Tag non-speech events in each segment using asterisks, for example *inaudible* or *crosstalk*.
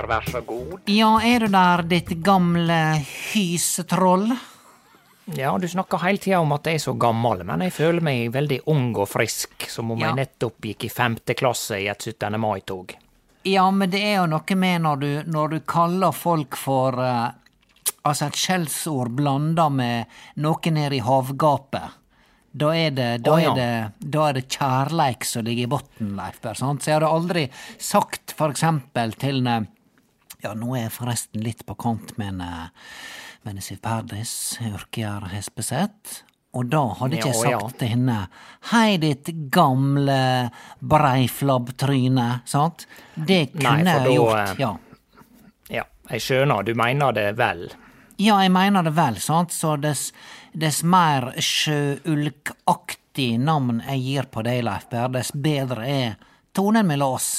Per, vær så god. Ja, er du der, ditt gamle hysetroll? Ja, du snakker hele tida om at jeg er så gammel, men jeg føler meg veldig ung og frisk, som om Ja. jeg nettopp gikk i femte klasse i et 17. mai-tog. Ja, men det er jo noe med når du, når du kaller folk for uh, Altså et skjellsord blanda med noe nede i havgapet. Da er det, da oh, ja. er det, da er det kjærleik som ligger i bunnen, Leif Berr. Så jeg hadde aldri sagt for eksempel til en Ja, nå er jeg forresten litt på kant med en eh, med en Siv Perdis, Yrkjar Hespeseth. Og da hadde ikke jeg Ja, sagt ja. til henne Hei, ditt gamle breiflabbtryne, sant? Det Nei, kunne for jeg gjort, eh, ja. Ja, jeg skjønner, du mener det vel. Ja, jeg mener det vel, sant, så dess, dess mer sjøulkaktig navn jeg gir på deg, Leif Berr, dess bedre er tonen mellom oss.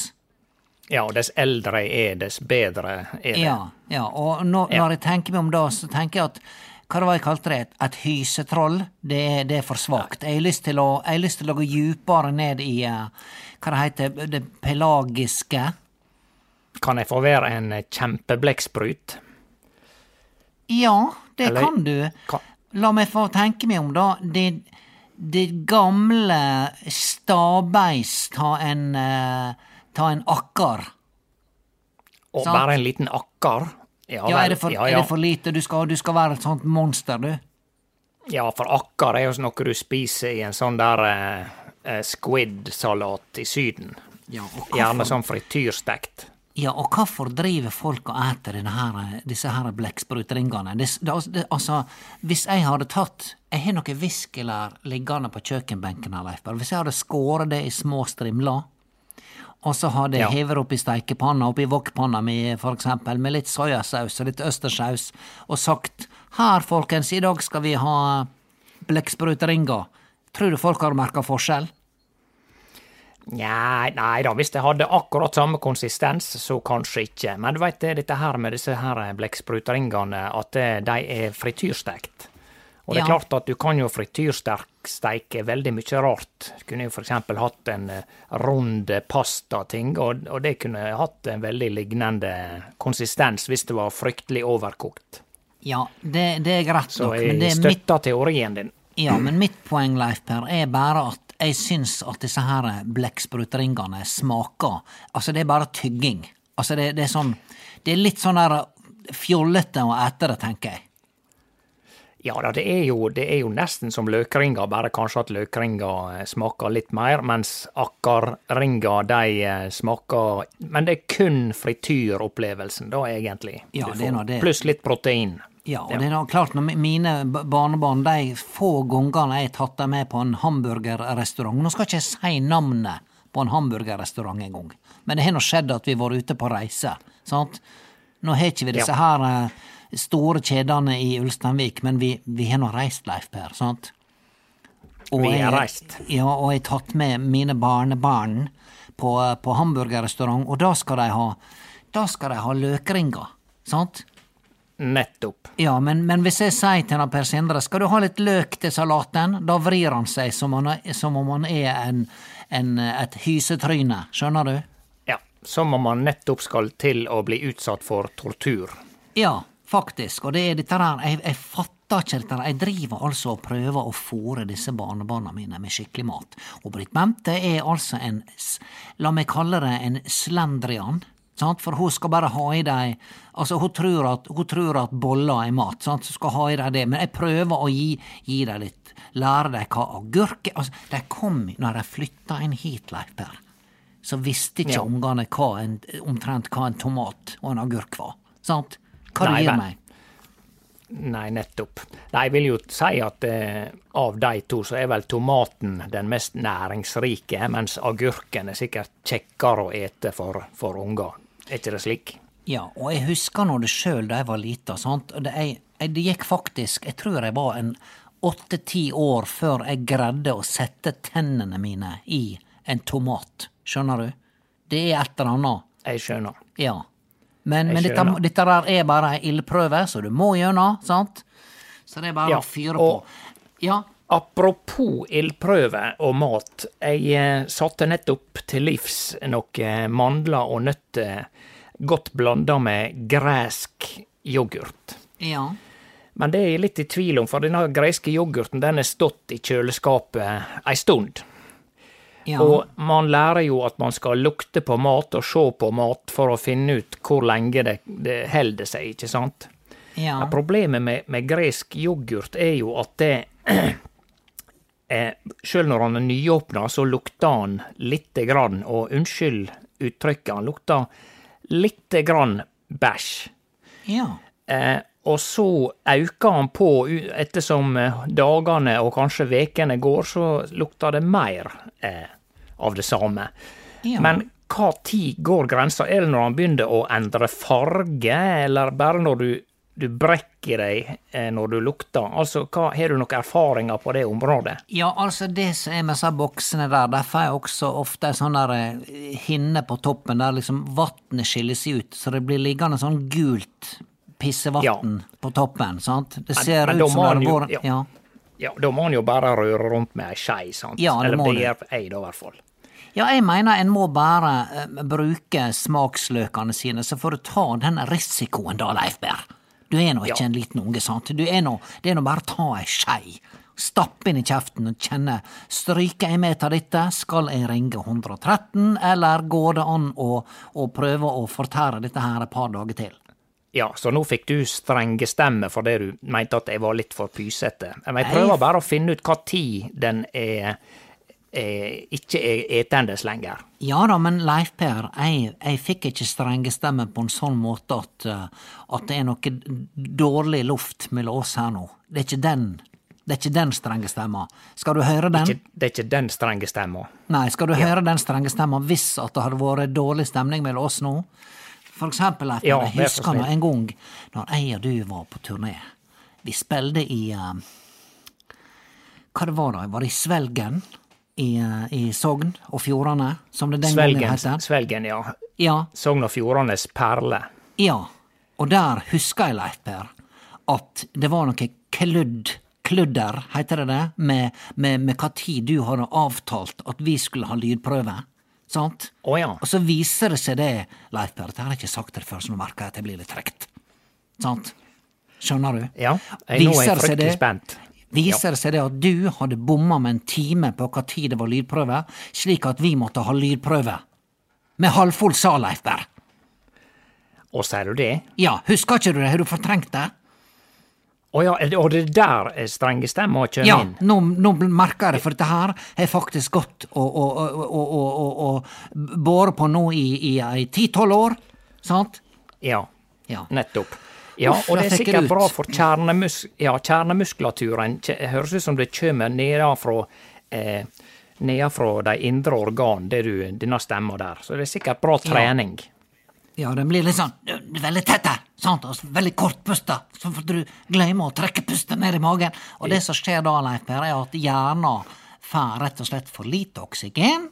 Ja, og dess eldre jeg er, dess bedre er det. Ja, ja, og når, når jeg tenker meg om det, så tenker jeg at hva det var jeg kalte det, et, et hysetroll, det, det er for svakt. Jeg har lyst til å, lyst til å gå djupere ned i eh, hva det heter, det pelagiske. Kan jeg få være en kjempeblekksprut? Ja, det Eller- kan du. Kan- La meg få tenke meg om, da. Det, det gamle stabeis har en eh, ta en akkar. Og Sant. bare en liten akkar? Ja, Ja, er det for, ja, Er det for lite? Du skal, du skal være et sånt monster, du. ja, for akkar er jo noe du spiser i en sånn der eh, eh, squid-salat i Syden. Ja, Gjerne sånn frityrstekt. Ja, og hvorfor driver folk og eter her, disse her blekksprutringene? Altså, hvis jeg hadde tatt Jeg har noe viskelær liggende på kjøkkenbenken, her, Leif Hvis jeg hadde skåret det i små strimler, og så hadde det Ja. hevet opp i steikepanna, oppi wokpanna mi eksempel, med litt soyasaus og litt østersaus, og sagt her, folkens, i dag skal vi ha blekkspruteringer. Tror du folk har merka forskjell? Nei, nei da, hvis det hadde akkurat samme konsistens, så kanskje ikke. Men du veit dette her med disse her at eh, de er frityrstekt. Og det er Ja. klart at du kan jo frityrsteike veldig mye rart. Du kunne jo eksempel hatt en eh, rund pastating, og, og det kunne hatt en veldig lignende konsistens hvis det var fryktelig overkokt. Ja, det, det er greit nok, men jeg det er mitt støtter teorien din. Ja, men mitt poeng, Leif Per, er bare at jeg syns at disse her blekksprutringene smaker Altså, det er bare tygging. Altså, det, det er sånn Det er litt sånn der fjollete å ete det, tenker jeg. Ja da, det er, jo, det er jo nesten som løkringer, bare kanskje at løkringer eh, smaker litt mer, mens akkarringer de eh, smaker Men det er kun frityropplevelsen, da, egentlig. Ja, du det er får. nå det. Pluss litt protein. Ja, og det er da klart, når mine barnebarn, de få gangene jeg har tatt dem med på en hamburgerrestaurant Nå skal ikke jeg si navnet på en hamburgerrestaurant engang, men det har nå skjedd at vi har vært ute på reise, sant? Nå har ikke vi disse her eh, store kjedene i Ulsteinvik, men vi, vi har nå reist, Leif Per, sant? Og Vi har reist. Ja, og jeg har tatt med mine barnebarn på, på hamburgerrestaurant, og da skal de ha Da skal de ha løkringer, sant? Nettopp. Ja, men, men hvis jeg sier til han Per Sindre skal du ha litt løk til salaten, da vrir han seg som, han, som om han er en, en, et hysetryne, skjønner du? Ja. Som om han nettopp skal til å bli utsatt for tortur. Ja, faktisk, og det er dette der, jeg, jeg fatter ikke dette der, jeg driver altså og prøver å fòre disse barnebarna mine med skikkelig mat, og Britt Bente er altså en, la meg kalle det en slendrian, sant, for hun skal bare ha i deg, altså hun tror at, hun tror at boller er mat, sant, så skal ha i deg det, men jeg prøver å gi, gi deg litt, lære deg hva agurk er, altså, de kom, når de flytta inn hit, Leif Per, så visste ikke Ja. ungene hva en, omtrent hva en tomat og en agurk var, sant? Hva Nei, du gir meg? Nei, nettopp. Nei, jeg vil jo si at eh, av de to så er vel tomaten den mest næringsrike, mens agurken er sikkert kjekkere å ete for, for unger. Er ikke det slik? Ja, og jeg husker nå det sjøl da jeg var lita, sant, det, det gikk faktisk, jeg tror jeg var en åtte-ti år før jeg greide å sette tennene mine i en tomat, skjønner du? Det er et eller annet, Jeg skjønner. ja. Men, men dette, dette der er bare ei ildprøve, så du må gjennom, sant? Så det er bare Ja, å fyre på. Ja, Apropos ildprøve og mat. Jeg eh, satte nettopp til livs noen mandler og nøtter godt blanda med gresk yoghurt. ja. Men det er jeg litt i tvil om, for denne greske yoghurten den har stått i kjøleskapet ei stund. Ja. Og man lærer jo at man skal lukte på mat og se på mat for å finne ut hvor lenge det, det holder seg, ikke sant? ja. Ja, problemet med, med gresk yoghurt er jo at det *clears throat* eh, Sjøl når han er nyåpna, så lukter han lite grann, og unnskyld uttrykket, han lukter lite grann bæsj. ja. Eh, og så aukar han på ettersom dagene dagane og kanskje vekene går, så lukter det mer eh, av det samme. Ja. Men hva tid går grensa? Er det når han begynner å endre farge, eller bare når du, du brekker deg eh, når du lukter? Altså, hva, Har du noen erfaringer på det området? Ja, altså det som er med disse boksene der, der får jeg også ofte ei sånn der eh, hinne på toppen der liksom vannet skiller seg ut, så det blir liggende sånn gult pissevann på toppen, sant? Det ser men ut men, som det har vært ja. ja. Ja, Da må han jo bare røre rundt med ei skei, sant? Ja, eller det gjør jeg, da, i hvert fall. Ja, jeg mener en må bare uh, bruke smaksløkene sine, så får du ta den risikoen da, Leif Berr. Du er nå ikke Ja. en liten unge, sant? Du er nå, det er nå bare å ta ei skei, stappe inn i kjeften og kjenne stryker jeg med av dette, skal jeg ringe 113, eller går det an å, å prøve å fortære dette her et par dager til? Ja, så nå fikk du strenge stemme fordi du mente at jeg var litt for pysete. Men jeg prøver bare å finne ut hva tid den er, er ikke er etende lenger. Ja da, men Leif Per, jeg, jeg fikk ikke strengestemme på en sånn måte at, eh, at det er noe dårlig luft mellom oss her nå. Det er ikke den. Det er ikke den strenge stemma. Skal du høre den? Ikke, det er ikke den strenge stemma. Nei, skal du høre den strenge stemma hvis at det hadde vært dårlig stemning mellom oss nå? For eksempel, Leif Ja, jeg husker nå en gang når jeg og du var på turné. Vi spilte i uh, Hva det var da? Var det i Svelgen? I, uh, i Sogn og Fjordane, som det den gangen Svelgen, het? Svelgen, ja. Ja, Sogn og Fjordanes perle. Ja, og der husker jeg, Leif Per, at det var noe kludd, kludder, heter det det, med, med, med hva tid du hadde avtalt at vi skulle ha lydprøve. Sant? Oh, ja. Og så viser det seg det, Leif Berre, dette har jeg ikke sagt til deg før, så nå merker jeg at jeg blir litt trekt. Sant? Skjønner du? Ja, jeg, nå er jeg fryktelig spent. Viser det seg det at du hadde bomma med en time på hva tid det var lydprøve, slik at vi måtte ha lydprøve? Med halvfull sal, Leif Per. Og sier du det? Ja, husker ikke du det? Har du fortrengt det? Å ja, er det- og det er der eh, strengestemma kommer Ja, inn? nå, nå merker jeg det, for dette her har faktisk gått og, og, og, og, båret på nå i, ti-tolv år, sant? Ja, Ja. nettopp. Ja, Uff, og det er sikkert bra for kjernemus ja, kjernemuskulaturen. Det Høres ut som det kommer nedenfra eh, nedenfra de indre organ, det du, denne stemma der. Så det er sikkert bra trening. Ja, den blir litt sånn veldig tett her, sant? Og veldig kortpusta, så får du glemmer å trekke pusten ned i magen. Og det som skjer da, Leif Per, er at hjernen får rett og slett for lite oksygen.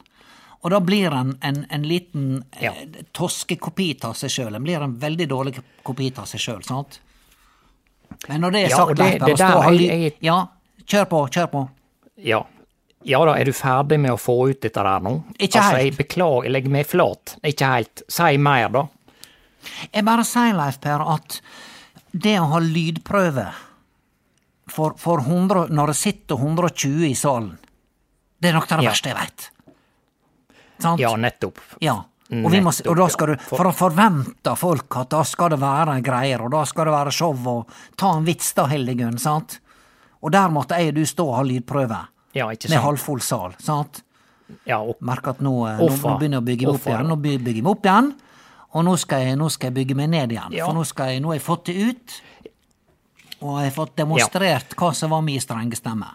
Og da blir en, en, en liten Ja. eh, toskekopi av seg sjøl. Den blir en veldig dårlig kopi av seg sjøl, sant? Men når det er Ja, sagt, og det- Leif Per, det der er- ly- jeg- Ja, kjør på, kjør på. Ja. Ja da, er du ferdig med å få ut dette der nå? Ikke altså, helt. Jeg beklager, jeg legger meg flat. Ikke helt. Si mer, da. Jeg bare sier, Leif Per, at det å ha lydprøve for, for 100, når det sitter 120 i salen, det er nok det Ja. verste jeg veit. Sant? Ja, nettopp. Ja. Og, vi må, og da skal du, for å forvente folk at da skal det være greier, og da skal det være show, og ta en vits da, Hildegunn, sant? Og der måtte jeg og du stå og ha lydprøve. Ja, ikke Med halvfull sal, sant? Ja, og, Merker at nå, eh, nå, nå begynner jeg å bygge meg opp igjen. Nå bygger jeg meg opp igjen, og nå skal jeg, nå skal jeg bygge meg ned igjen. Ja. For nå, jeg, nå har jeg fått det ut, og jeg har fått demonstrert hva som var min strenge stemme.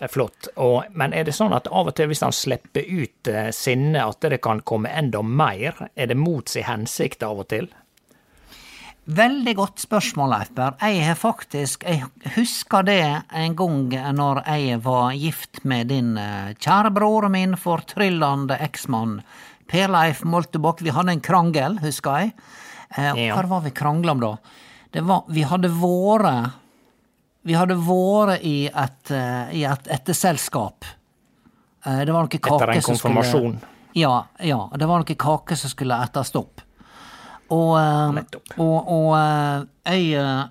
det er flott. Og, men er det sånn at av og til hvis han slipper ut sinnet, at det kan komme enda mer? Er det mot sin hensikt av og til? Veldig godt spørsmål, Leif Berr. Jeg har faktisk Jeg husker det en gang når jeg var gift med din eh, kjære bror min fortryllende eksmann Per Leif Moltebakk. Vi hadde en krangel, husker jeg. Eh, Ja. Hva var vi krangla om da? Det var Vi hadde vært Vi hadde vært i et, eh, i et etterselskap. Eh, Det var noe kake Etter en konfirmasjon? skulle. Ja, ja. Det var noe kake som skulle etterstopp. opp. Og, eh, og, og eh, jeg, eh,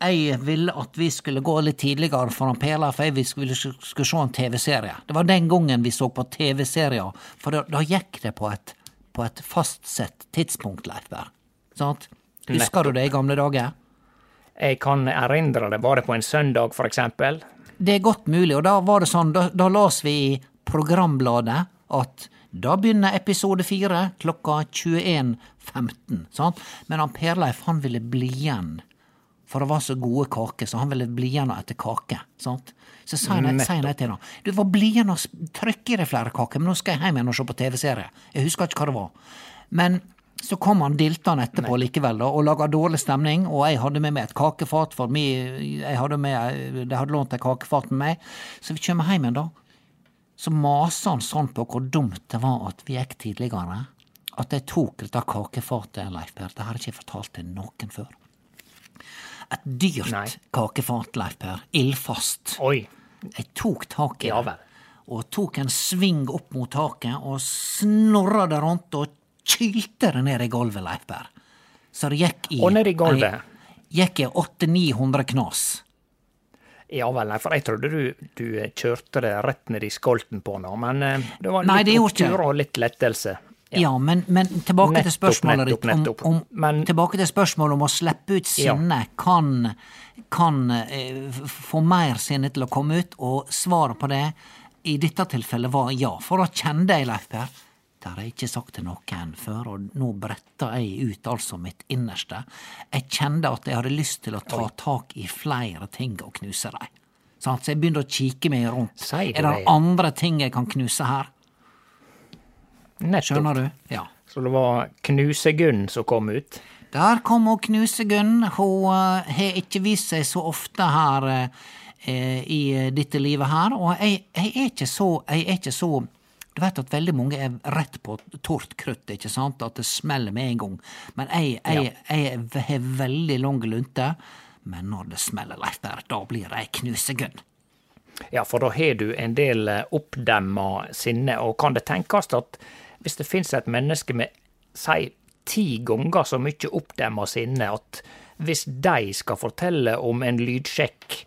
jeg ville at vi skulle gå litt tidligere foran Pela, for jeg ville skulle, skulle se en TV-serie. Det var den gangen vi så på TV-serier, for da, da gikk det på et, på et fastsett tidspunkt, Leif Berr. Sant? Husker du det i gamle dager? Jeg kan erindre det bare på en søndag, for eksempel. Det er godt mulig, og da var det sånn, da, da las vi i programbladet at da begynner episode fire klokka 21.15, sant? Men han Perleif, han ville bli igjen, for det var så gode kaker, så han ville bli igjen og ete kake, sant? Så sa jeg nei- nei til ham. Du var bli igjen og trykk i deg flere kaker, men nå skal jeg hjem igjen og se på TV-serie. Jeg husker ikke hva det var. Men så kom han diltende etterpå likevel da, og laga dårlig stemning, og jeg hadde med meg et kakefat, for meg, jeg hadde med, de hadde lånt et kakefat med meg. Så vi kommer hjem igjen da, så maser han sånn på hvor dumt det var at vi gikk tidligere, at jeg tok dette kakefatet, Leif Per, det har jeg ikke fortalt til noen før. Et dyrt Nei. kakefat, Leif Per, ildfast. Oi. Jeg tok tak i det, og tok en sving opp mot taket, og snorra det rundt og kylte det ned i gulvet, Leif Per. Så det gikk i Og ned i gulvet? Gikk i 800-900 knas. Ja vel, nei, for jeg trodde du, du kjørte det rett ned i skolten på nå, men eh, det var litt opptur og litt lettelse. Ja, men, men tilbake til spørsmålet nettopp, ditt om, nettopp. om Men- Tilbake til spørsmålet om å slippe ut Ja. sinne kan, kan eh, få mer sinne til å komme ut, og svaret på det i dette tilfellet var ja. For da kjenne jeg, Leif Per, det har jeg ikke sagt til noen før, og nå bretta jeg ut altså mitt innerste. Jeg kjente at jeg hadde lyst til å ta tak i flere ting og knuse dem. Så jeg begynte å kikke meg rundt. Er det andre ting jeg kan knuse her? Nettopp. Skjønner du? Ja. Så det var Knusegunn som kom ut. Der kom hun Knusegunn. Hun eh, har ikke vist seg så ofte her eh, i dette livet her, og jeg, jeg er ikke så Jeg er ikke så Du vet at veldig mange er rett på tort krutt, ikke sant? At det smeller med en gang. Men jeg, jeg, jeg har veldig lang lunte. Men når det smeller, Leif da blir jeg Knusegunn. Ja, for da har du en del eh, oppdemma sinne, og kan det tenkes at hvis det finnes et menneske med, si, ti ganger så mye oppdemma sinne, at hvis de skal fortelle om en lydsjekk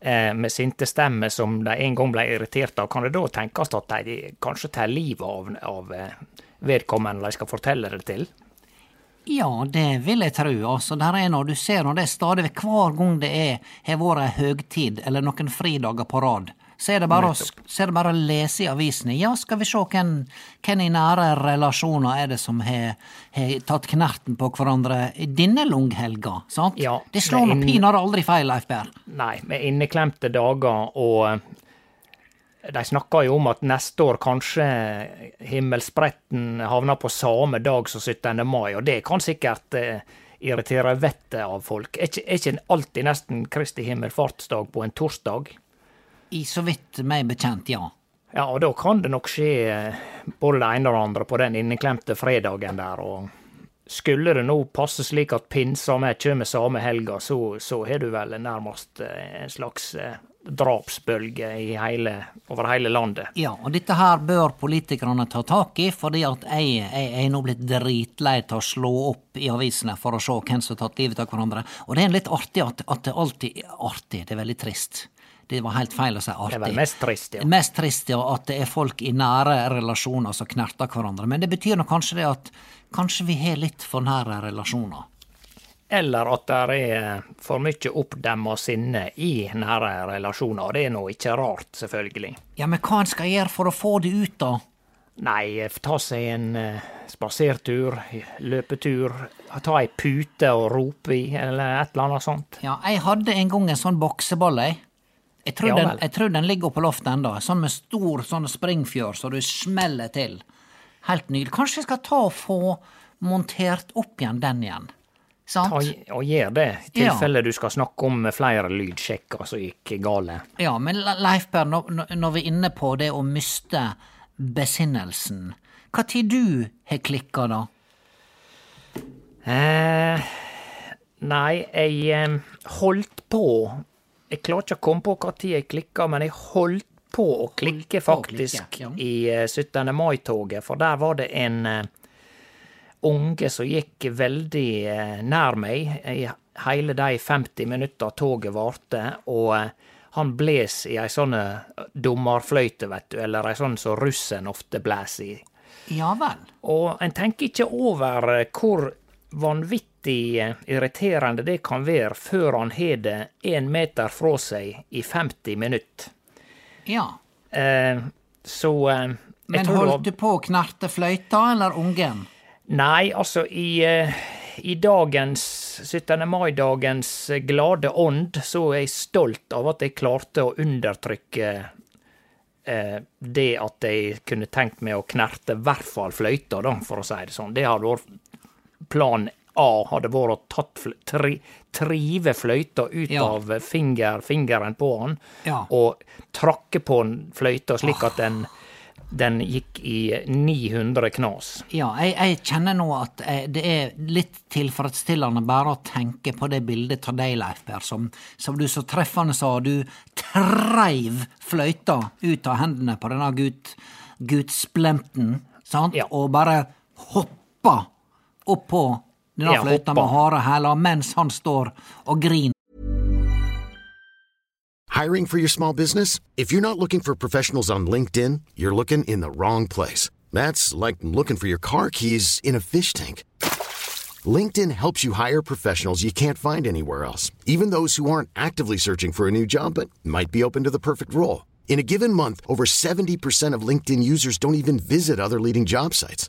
eh, sinte stemmer som de en gang ble irritert av, kan det da tenkes at de kanskje tar livet av, av eh, vedkommende de skal fortelle det til? Ja, det vil jeg tro. Altså, der er når du ser når det er stadig hver gang det er, har vært ei høgtid eller noen fridager på rad, så er, det bare å, er det bare å lese i avisene. Ja, skal vi se hvem, hvem i nære relasjoner er det som har, har tatt knerten på hverandre denne langhelga, sant? Ja, det slår nå pinadø aldri feil, Leif Berr. Nei, med inneklemte dager og eh, de snakker jo om at neste år kanskje himmelspretten havner på samme dag som 17. mai, og det kan sikkert eh, irritere vettet av folk. Er ikke, er ikke alltid nesten Kristi himmelfartsdag på en torsdag? I så vidt meg bekjent, ja. Ja, og da kan det nok skje eh, både det ene og det andre på den inneklemte fredagen der, og skulle det nå passe slik at pinsa med kommer samme helga, så, så har du vel nærmest eh, en slags eh, drapsbølge i hele, over hele landet. Ja, og dette her bør politikerne ta tak i, fordi at jeg, jeg, jeg er nå blitt dritlei til å slå opp i avisene for å se hvem som har tatt livet av hverandre. Og det er litt artig at, at det alltid er Artig, det er veldig trist. Det var helt feil å si artig. Det var mest trist, ja. Mest trist ja, at det er folk i nære relasjoner som knerter hverandre. Men det betyr nå kanskje det at kanskje vi har litt for nære relasjoner. Eller at det er for mye oppdemma sinne i nære relasjoner. og Det er nå ikke rart, selvfølgelig. Ja, men hva en skal gjøre for å få det ut, da? Nei, ta seg en eh, spasertur, løpetur, ta ei pute og rope i, eller et eller annet sånt. Ja, jeg hadde en gang en sånn bokseball, jeg. Jeg tror, Ja den, jeg tror den ligger på loftet ennå. Sånn med stor sånn springfjør, så du smeller til. Helt nydelig. Kanskje jeg skal ta og få montert opp igjen den igjen. Sant? Ta, og gjør det, i Ja. tilfelle du skal snakke om flere lydsjekker som gikk gale. Ja, men Le- Leif Per, når vi er inne på det å miste besinnelsen, hva tid du har klikka, da? Eh, nei, jeg eh, holdt på Jeg klarer ikke å komme på hva tid jeg klikka, men jeg holdt på å klikke, på å faktisk, klikke, ja. i eh, 17. mai-toget, for der var det en eh, unge som gikk veldig eh, nær meg i hele de 50 minutta toget varte, og eh, han bles i ei sånn eh, dommerfløyte, vet du, eller ei sånn som russen ofte blæs i. Ja vel. Og en tenker ikke over eh, hvor vanvittig eh, irriterende det kan være før han har det én meter fra seg i 50 minutter. Ja. Eh, så eh, Men holdt du på å knerte fløyta, eller ungen? Nei, altså i, eh, i dagens 17. mai-dagens eh, glade ånd, så er jeg stolt av at jeg klarte å undertrykke eh, det at jeg kunne tenkt meg å knerte i hvert fall fløyta, da, for å si det sånn. Det hadde vært Plan A hadde vært å tatt tri trive fløyta ut Ja. av finger, fingeren på han, Ja. og trakke på fløyta slik at den, den gikk i 900 knas. Ja, jeg, jeg kjenner nå at jeg, det er litt tilfredsstillende bare å tenke på det bildet av deg, Leif Per, som, som du så treffende sa, du treiv fløyta ut av hendene på denne gut, gutsplemten, sant, Ja. og bare hoppa oppå denne Ja, fløyta hoppa. med harde hæler mens han står og griner. Hiring for your small business? If you're not looking for professionals on LinkedIn, you're looking in the wrong place. That's like looking for your car keys in a fish tank. LinkedIn helps you hire professionals you can't find anywhere else, even those who aren't actively searching for a new job but might be open to the perfect role. In a given month, over 70% of LinkedIn users don't even visit other leading job sites.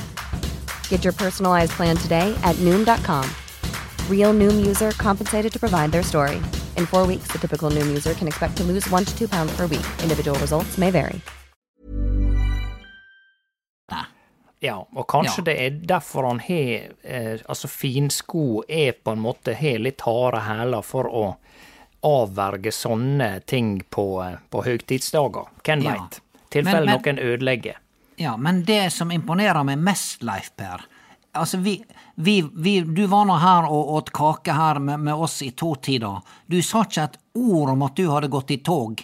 Get your personalized plan today at Noom.com. Real Noom user compensated to provide their story. In four weeks, the typical Noom user can expect to lose one to two pounds per week. Individual results may vary. Ja, og kanskje Ja. det er derfor han har eh, Altså, finsko er på en måte har litt harde hæler for å avverge sånne ting på, eh, på høytidsdager. Hvem Ja. veit? Tilfelle Men- men- noen ødelegger. Ja, men det som imponerer meg mest, Leif Per, Altså, vi, vi, vi Du var nå her og åt kake her med, med oss i totida. Du sa ikke et ord om at du hadde gått i tog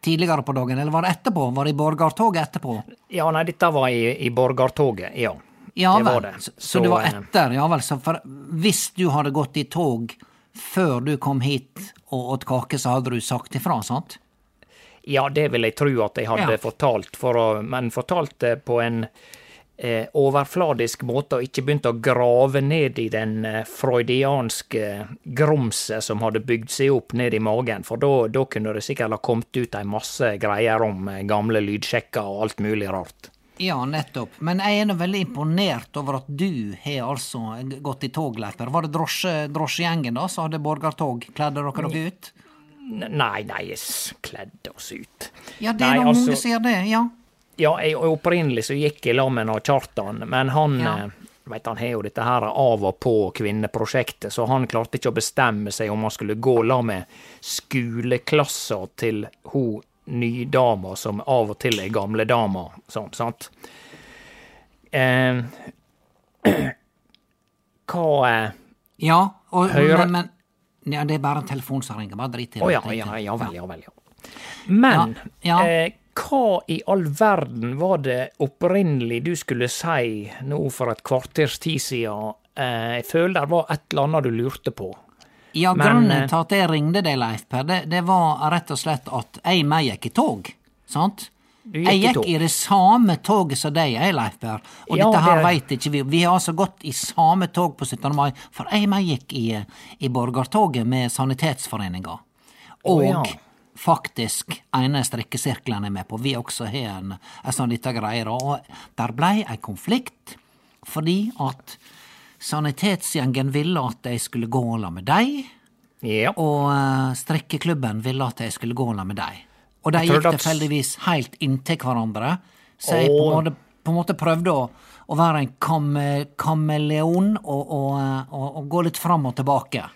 tidligere på dagen, eller var det etterpå? Var det i Borgartoget etterpå? Ja, nei, dette var i, i Borgartoget, ja. Ja det var vel, det. så, så det var eh, etter, ja vel. Så for hvis du hadde gått i tog før du kom hit og åt kake, så hadde du sagt ifra, sant? Ja, det vil jeg tro at jeg hadde Ja. fortalt, for å, men fortalt det på en eh, overfladisk måte, og ikke begynt å grave ned i den eh, freudianske grumset som hadde bygd seg opp ned i magen, for da kunne det sikkert ha kommet ut ei masse greier om eh, gamle lydsjekker og alt mulig rart. Ja, nettopp. Men jeg er nå veldig imponert over at du har altså gått i tog, Leiper. Var det drosje, drosjegjengen da som hadde borgartog? Kledde dere dere ut? Nei, nei, jeg kledde oss ut. Ja, det er Nei, altså- som gjør det, ja. Ja, jeg, opprinnelig så gikk jeg sammen med Kjartan, men han Ja. eh, vet, han har jo dette her av og på kvinneprosjektet, så han klarte ikke å bestemme seg om han skulle gå la med skoleklasser til hun nydama som av og til er gamledama, sånn, sant? Eh, *clears throat* hva eh, Ja, og, hører, men, men ja, Det er bare en telefon som ringer. Bare drit i det. Å ja, ja, ja vel, ja vel, ja. Men Ja, ja. Eh, hva i all verden var det opprinnelig du skulle si nå for et kvarters tid siden? Eh, jeg føler det var et eller annet du lurte på. Ja, Men, grunnen eh, til at jeg ringte deg, Leif Per, det, det var rett og slett at jeg med gikk i tog. Sant? Gikk jeg gikk i det samme toget som deg, jeg, Leif Per. Og Ja, dette her det- veit ikke vi. Vi har altså gått i samme tog på 17. mai, for jeg meg gikk i, i borgertoget med Sanitetsforeninga. Og ja. faktisk ene strikkesirkelen er med på. Vi også har en, en sånn lita greie. Og der blei ei konflikt fordi at sanitetsgjengen ville at jeg skulle gå la med deg. Ja. Og eh, strikkeklubben ville at jeg skulle gå la med deg. Og de gikk tilfeldigvis helt inntil hverandre, så jeg på en måte, på en måte prøvde å, å være en kam, kameleon og, og, eh, og, og gå litt fram og tilbake.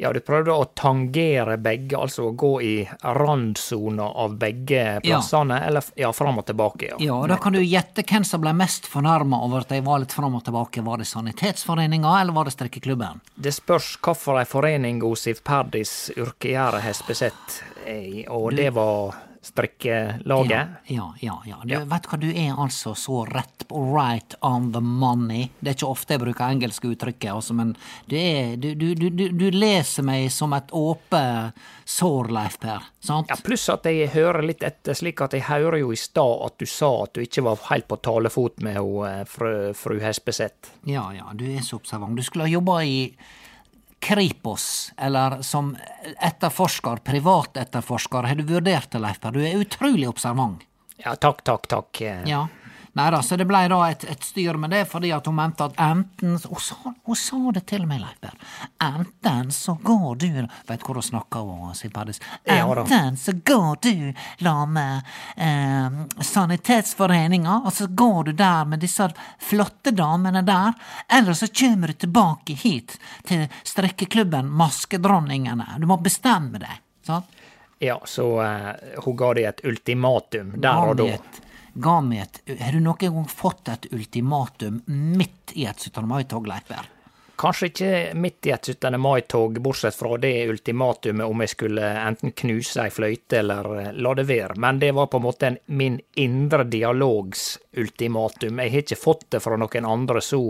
Ja, du prøvde å tangere begge, altså gå i randsona av begge plassene, eller f- ja, fram og tilbake, ja. Ja, Da kan du gjette hvem som ble mest fornærma over at de var litt fram og tilbake. Var det Sanitetsforeninga, eller var det strikkeklubben? Det spørs hvilken forening Osif Perdis yrkegjerde har spesett, og det var strikkelaget. Ja, ja, ja. Du, Vet du hva, du er altså så rett på right on the money. Det er ikke ofte jeg bruker engelske uttrykket, altså, men du, er, du, du, du, du, du leser meg som et åpent sår, Leif Per. Sant? Ja, pluss at jeg hører litt etter, slik at jeg hører jo i stad at du sa at du ikke var helt på talefot med ho, eh, fru, fru Hespeseth. Ja, ja, du er så observant. Du skulle ha jobba i Kripos, eller som etterforsker, privatetterforsker. Har du vurdert det, Leif Per? Du er utrolig observant. Ja, takk, takk, takk. Ja. Nei da, så det blei da et, et styr med det, fordi at hun mente at enten Hun sa, hun sa det til meg, Leif Berr. Enten så går du Vet hvor hun snakker om, Siv Paddis? Enten så går du la med eh, Sanitetsforeninga, og så går du der med disse flotte damene der, eller så kommer du tilbake hit til strikkeklubben Maskedronningene. Du må bestemme deg. Sant? Ja, så uh, hun ga dem et ultimatum der og da. Ga meg et Har du noen gang fått et ultimatum midt i et 17. mai-tog, Leif Kanskje ikke midt i et 17. mai-tog, bortsett fra det ultimatumet om jeg skulle enten knuse ei fløyte eller eh, la det være, men det var på en måte en, min indre dialogs ultimatum. Jeg har ikke fått det fra noen andre så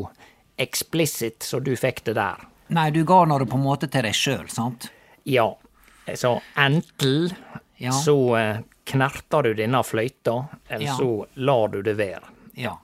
eksplisitt som du fikk det der. Nei, du ga nå det på en måte til deg sjøl, sant? Ja, så enten Ja. så eh, knerter du denne fløyta, eller Ja. så lar du det være. Ja.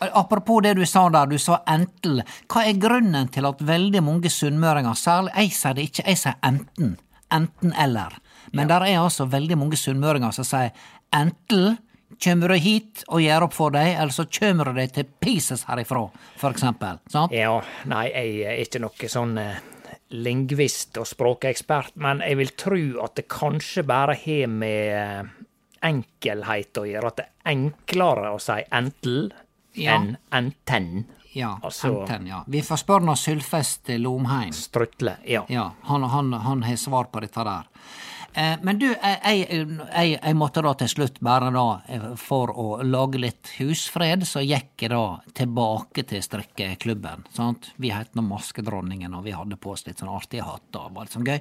Apropos det du sa der, du sa entel. Hva er grunnen til at veldig mange sunnmøringer, særlig jeg sier det ikke, jeg sier enten. Enten eller. Men der er altså veldig mange sunnmøringer som sier entel Kjem du hit og gjør opp for deg, eller så kommer du deg til pieces herifra, for eksempel. Sant? Ja, nei, jeg er ikke noe sånn eh, lingvist og språkekspert, men jeg vil tro at det kanskje bare har med eh, enkelhet å gjøre. At det er enklere å si entel Ja. enn enten. Ja, Altså- enten, ja. Vi får spørre Sylfest Lomheim. Strutle, ja. Ja, han, han, han har svar på dette der. Eh, men du, jeg, jeg, jeg, måtte da til slutt bare da, eh, for å lage litt husfred, så gikk jeg da tilbake til strikkeklubben. sant? Vi het nå Maskedronningen, og vi hadde på oss litt sånn artige hatter. og var litt sånn gøy.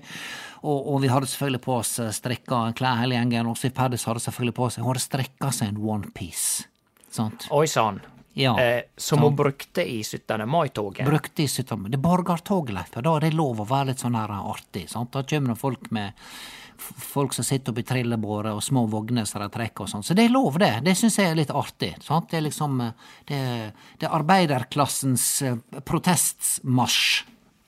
Og, og vi hadde selvfølgelig på oss eh, strikka klær hele gjengen, Også i Paddis hadde selvfølgelig på seg Hun hadde strikka seg en onepiece. Sant? Oi sann. Ja. Eh, som hun brukte i 17. mai-toget. Brukte i 17. Det er borgertog, Leif. Da er det lov å være litt sånn her artig. sant? Da kommer det folk med Folk som sitter oppi trillebårer og små vogner som de trekker og sånn. Så det er lov, det. Det syns jeg er litt artig. sant? Det er liksom Det, det er arbeiderklassens eh, protestmarsj.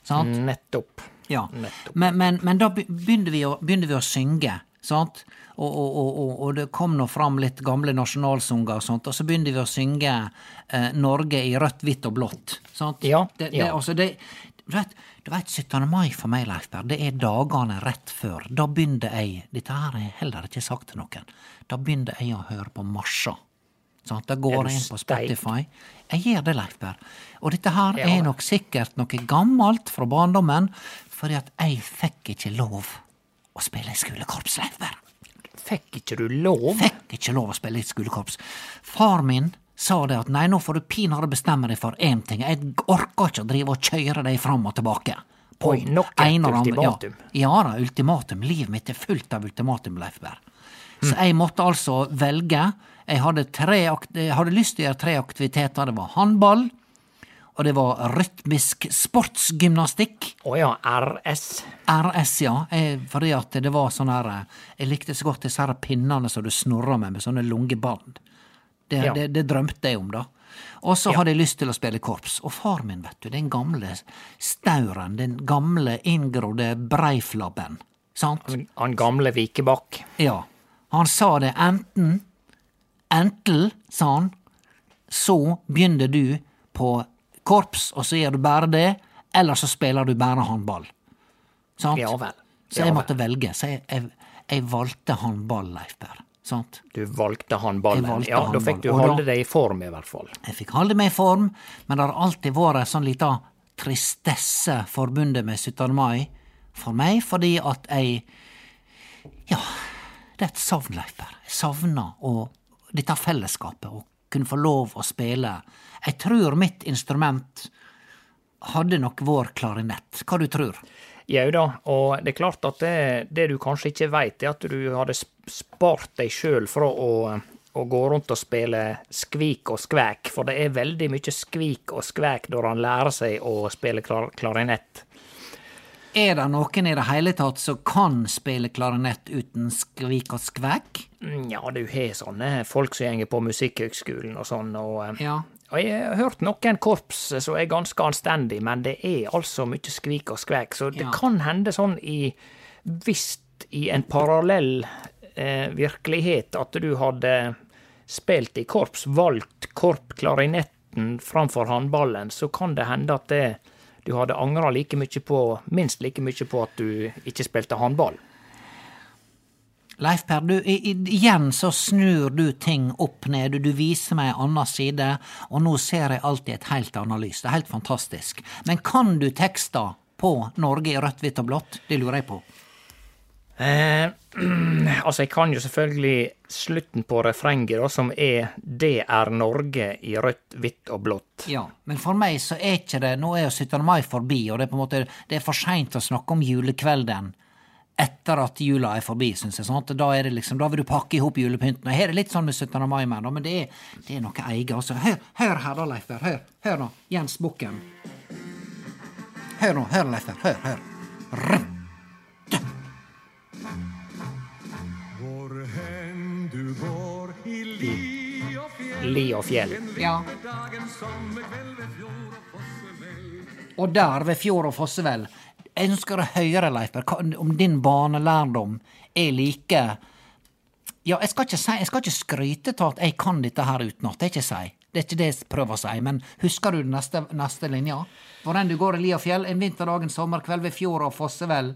Sant? Nettopp. Ja, Nettopp. men, men, men da begynner vi å, begynner vi å synge, sant? Og, og, og, og, og det kom nå fram litt gamle nasjonalsanger og sånt, og så begynte vi å synge eh, Norge i rødt, hvitt og blått. Sant? Ja, det, det, ja. Altså, det, du vet, du vet 17. mai for meg, Leif Berr, det er dagene rett før. Da begynner jeg, dette her har jeg heller ikke sagt til noen, da begynner jeg å høre på marsjer. Sant? Da går jeg inn på? Spotify. Jeg gjør det, Leif Berr. Og dette her er nok sikkert noe gammelt fra barndommen, fordi at jeg fikk ikke lov å spille i skolekorps, Leif Berr. Fikk ikke du lov? Fikk ikke lov å spille i skolekorps. Far min sa det at nei, nå får du pinadø bestemme deg for én ting, jeg orker ikke å drive og kjøre deg fram og tilbake. På Oi, nok et ultimatum. Ja, ja da, ultimatum. Livet mitt er fullt av ultimatum, Leifberg. Så jeg måtte altså velge. Jeg hadde, tre, jeg hadde lyst til å gjøre tre aktiviteter. Det var håndball, og det var rytmisk sportsgymnastikk. Å ja, RS. RS, ja. Jeg, fordi at det var sånn her eh, Jeg likte så godt disse her pinnene som du snurra med, med sånne lungebånd. Det, Ja. det, det drømte jeg om, da. Og så hadde jeg lyst til å spille korps. Og far min, vet du, den gamle stauren, den gamle inngrodde breiflabben, sant? Han gamle Vikebakk. Ja. Han sa det enten Entel, sa han, så begynner du på korps, og så gjør du bare det, eller så spiller du bare håndball. Sant? Ja vel. Så jeg måtte velge. Så jeg, jeg, jeg valgte håndball, Leif Berr. Sant? Du valgte han ballen. valgte ja, da fikk du holde deg i form, i hvert fall. Jeg fikk holde meg i form, men det har alltid vært ei sånn lita tristesse forbundet med 17. mai for meg, fordi at jeg Ja, det er et savnløyper. Jeg savner å dette fellesskapet, å kunne få lov å spille. Jeg tror mitt instrument hadde nok vår klarinett. Hva du tror? Jau da, og det er klart at det, det du kanskje ikke veit, er at du hadde spart deg sjøl fra å, å gå rundt og spille skvik og skvæk, for det er veldig mye skvik og skvæk når han lærer seg å spille klar, klarinett. Er det noen i det hele tatt som kan spille klarinett uten skvik og skvæk? Ja, du har sånne folk som gjenger på Musikkhøgskolen og sånn, og, eh, Ja. Og jeg har hørt noen korps som er ganske anstendig, men det er altså mye skvik og skvek. så det Ja. kan hende sånn i Hvis i en parallell eh, virkelighet at du hadde spilt i korps, valgt korpklarinetten framfor håndballen, så kan det hende at det, du hadde angra like mye på, minst like mye på at du ikke spilte håndball. Leif Per, du, igjen så snur du ting opp ned, du, du viser meg en annen side, og nå ser jeg alltid et helt annet lys. Det er helt fantastisk. Men kan du tekster på Norge i rødt, hvitt og blått? Det lurer jeg på. Eh, *clears throat* altså, jeg kan jo selvfølgelig slutten på refrenget, da, som er 'Det er Norge i rødt, hvitt og blått'. Ja, men for meg så er ikke det Nå er jo 17. mai forbi, og det er på en måte Det er for seint å snakke om julekvelden etter at jula er forbi, syns jeg. Sånn Da er det liksom, da vil du pakke i hop julepynten. Og her er det litt sånn med 17. mai, men, men det, er, det er noe eget. Altså, hør, hør her, da, Leif Berr. Hør, hør nå. Jens Bukken. Hør nå, hør, Leif Berr. Hør, hør. Hvor hen du går i li og fjell Li og fjell. Ja. Og der ved fjord og fossevell. Jeg ønsker å høre, Leif om din barnelærdom er like Ja, jeg skal ikke, si, jeg skal ikke skryte av at jeg kan dette her utenat, det er ikke si. Det er ikke det jeg prøver å si, men husker du den neste, neste linja? Hvor enn du går i li og fjell, en vinterdag, en sommerkveld ved fjord og fossevell.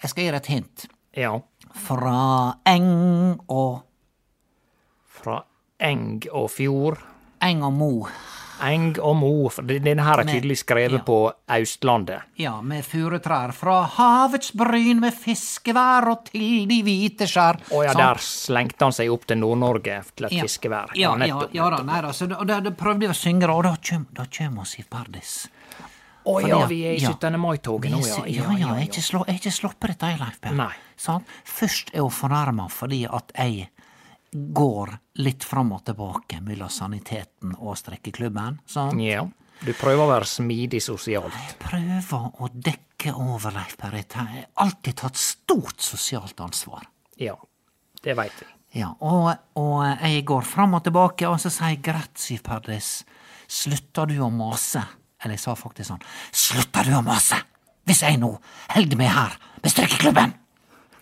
Jeg skal gi deg et hint. Ja. Fra eng og Fra eng og fjord. eng og mo. Eng og mo. Denne her er tydelig skrevet ja. på Østlandet. Ja, med furutrær. Fra havets bryn med fiskevær og til de hvite skjær. Å ja, Sant? der slengte han seg opp til Nord-Norge til et Ja. fiskevær. Ja, ja, nettopp. ja da, nei da. Så da, da, prøvde jeg å synge, og da kjem, da kjem oss i Pardis. Å ja, vi er i 17. mai-toget nå, ja. Ja, ja, jeg har ikke, sluppet dette, Leif Per. Nei. Først er hun fornærma fordi at jeg går litt fram og tilbake mellom saniteten og strekkeklubben. Sant? Ja. Du prøver å være smidig sosialt. Jeg Prøver å dekke over, Leif Berit. Jeg har alltid tatt stort sosialt ansvar. Ja, det veit vi. Ja, og, og jeg går fram og tilbake, og så sier jeg greit, Perdis. Slutter du å mase? Eller jeg sa faktisk sånn, slutter du å mase? Hvis jeg nå holder meg her med strekkeklubben!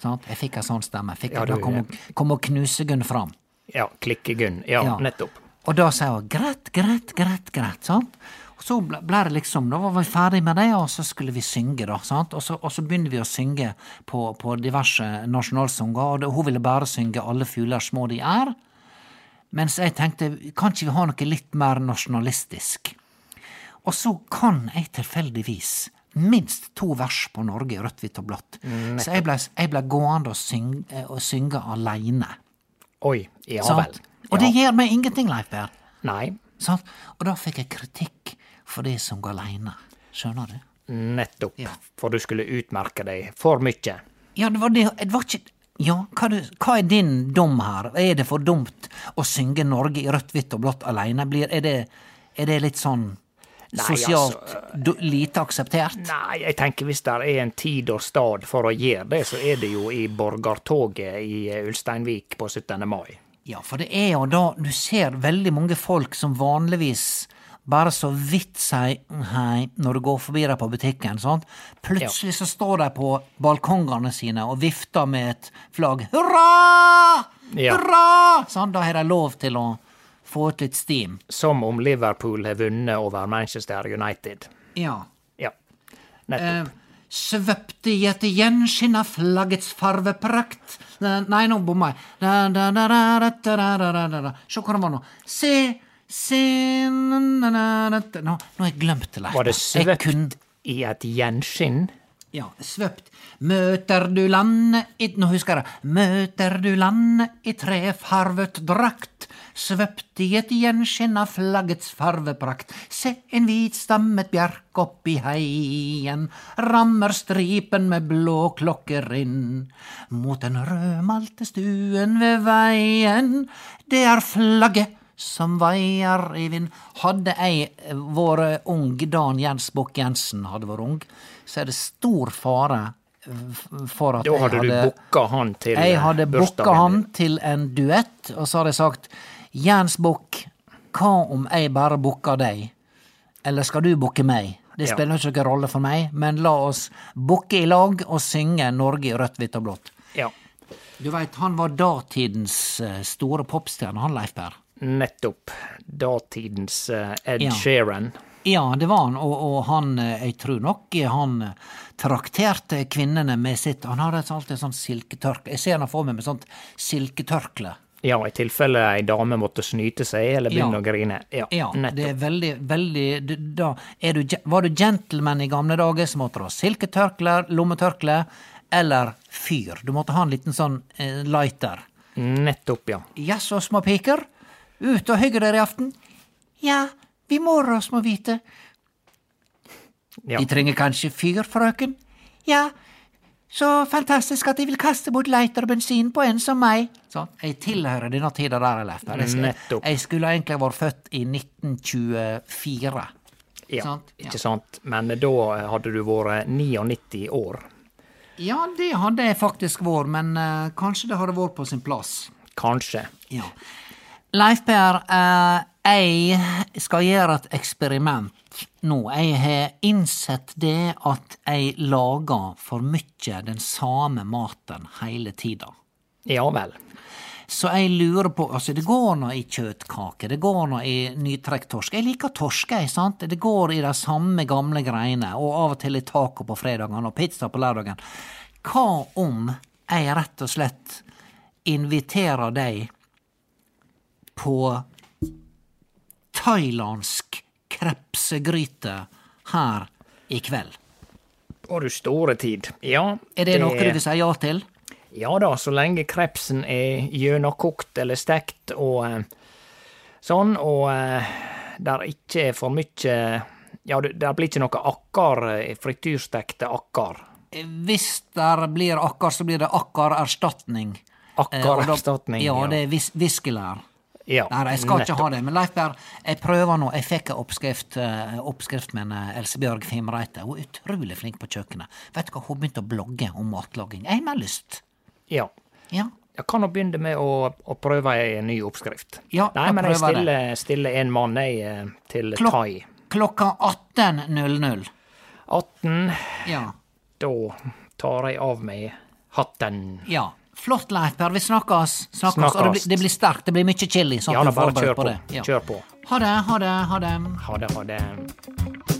Sånn, Jeg fikk en sånn stemme. Fikk Ja, jeg da kom, kom og knuse Gunn fram. Ja, Klikkegunn. Ja, Ja. nettopp. Og da sa hun greit, greit, greit, greit. sant? Og så ble ble det liksom, Da var vi ferdig med det, og så skulle vi synge, da. sant? Og så, og så begynner vi å synge på, på diverse nasjonalsanger, og det, hun ville bare synge 'Alle fugler små de er'. Mens jeg tenkte, kan ikke vi ha noe litt mer nasjonalistisk? Og så kan jeg tilfeldigvis minst to vers på Norge i rødt, hvitt og blått. Så jeg ble, jeg ble gående og, synge, og synge aleine. Oi, ja vel. Og det gjør meg ingenting, Leif Berr. Nei, Sant? Og da fikk jeg kritikk for det som går aleine. Skjønner du? nettopp. Ja. For du skulle utmerke deg for mye. Ja, det var det Det var ikke Ja, hva, du, hva er din dom her? Er det for dumt å synge Norge i rødt, hvitt og blått aleine? Er, er det litt sånn Nei, sosialt altså, lite akseptert? Nei, jeg tenker hvis det er en tid og stad for å gjøre det, så er det jo i borgertoget i eh, Ulsteinvik på 17. mai. Ja, for det er jo da du ser veldig mange folk som vanligvis bare så vidt sier hei når du går forbi deg på butikken. sant? Plutselig så står de på balkongene sine og vifter med et flagg. Hurra! Ja. Hurra! Sånn, da har de lov til å få ut litt steam. Som om Liverpool har vunnet over Manchester United. Ja. Ja, nettopp. Eh, svøpte i et gjenskinn av flaggets farveprakt Nei, nå bomma jeg. Se hvor det var nå. Se, se Nå, nå har jeg glemt det. Var det svøpt i et gjenskinn? Ja, svøpt. Møter du landet i Nå husker jeg. Møter du landet i trefarvet drakt, svøpt i et gjenskinn av flaggets farveprakt. Se en hvitstammet bjerk oppi heien, rammer stripen med blå klokker inn. Mot den rødmalte stuen ved veien, det er flagget som vaier i vind. Hadde jeg vært ung, Dan Jens Bukk-Jensen hadde vært ung, så er det stor fare for at Da hadde du booka han til Jeg hadde booka han til en duett, og så hadde jeg sagt Jens Bukk, hva om jeg bare booker deg? Eller skal du booke meg? Det Ja. spiller ikke noen rolle for meg, men la oss booke i lag og synge Norge i rødt, hvitt og blått. Ja, Du veit, han var datidens eh, store popstjerne, han Leif Per. nettopp. Datidens eh, Ed Ja. Sheeran. Ja, det var han, og, og han, eh, jeg tror nok eh, han eh, trakterte kvinnene med sitt Han hadde alltid sånn silketørkle. Jeg ser han for meg med sånt silketørkle. Ja, i tilfelle ei dame måtte snyte seg eller begynne Ja. å grine. Ja, Ja, det er veldig, veldig Da er du Var du gentleman i gamle dager, så måtte du ha silketørkle, lommetørkle eller fyr. Du måtte ha en liten sånn eh, lighter. Nettopp, ja. Jaså, små piker? Ut og hygge dere i aften? Ja, vi må med å vite. ja. De trenger kanskje fyr, frøken? Ja, så fantastisk at de vil kaste bort lighter og bensin på en som meg. Sånn, jeg tilhører denne tida der, Leif. Per. Jeg, jeg skulle egentlig vært født i 1924. ja. sant? Ja. Ikke sant? Men da hadde du vært 99 år. Ja, det hadde jeg faktisk vært, men uh, kanskje det hadde vært på sin plass. Kanskje. Ja. Leif Per, eh, jeg skal gjøre et eksperiment nå. Jeg har innsett det at jeg lager for mye den samme maten hele tida. Ja vel. Så jeg lurer på Altså, det går nå i kjøttkake, det går nå i nytrekt torsk. Jeg liker torsk, jeg, sant? Det går i de samme gamle greiene, og av og til i taco på fredagen og pizza på lørdagen. Hva om jeg rett og slett inviterer deg på thailandsk krepsegryte her i kveld. Å du store tid. Ja. Er det, noe du vil si ja til? Ja da, så lenge krepsen er gjennomkokt eller stekt og eh, sånn, og eh, der ikke er for mye Ja, der blir ikke noe akkar, eh, frityrstekte akkar. Hvis der blir akkar, så blir det akkarerstatning. Akkarerstatning, Ja, ja. det er vis viskelær. Ja, Nei, jeg skal ikke ha det. Men Leif Berr, jeg prøver nå. Jeg fikk en oppskrift, eh, oppskrift med eh, Elsebjørg Fimreite. Hun er utrolig flink på kjøkkenet. Vet du hva, hun begynte å blogge om matlaging. Jeg har lyst. Ja. Ja. Jeg kan jo begynne med å, å prøve en ny oppskrift. Ja, Nei, men jeg stiller, stiller en mann, jeg, eh, til Klok thai. klokka 18.00. 18. Ja. Da tar jeg av meg hatten. ja. Flott, Leif Per. Vi snakkes. snakkes. Og det blir, det blir sterkt. Det blir mye chili. Sånn Ja da, bare kjør på. det. Ja. Kjør på. Ha det, ha det, ha det. Ha det, ha det.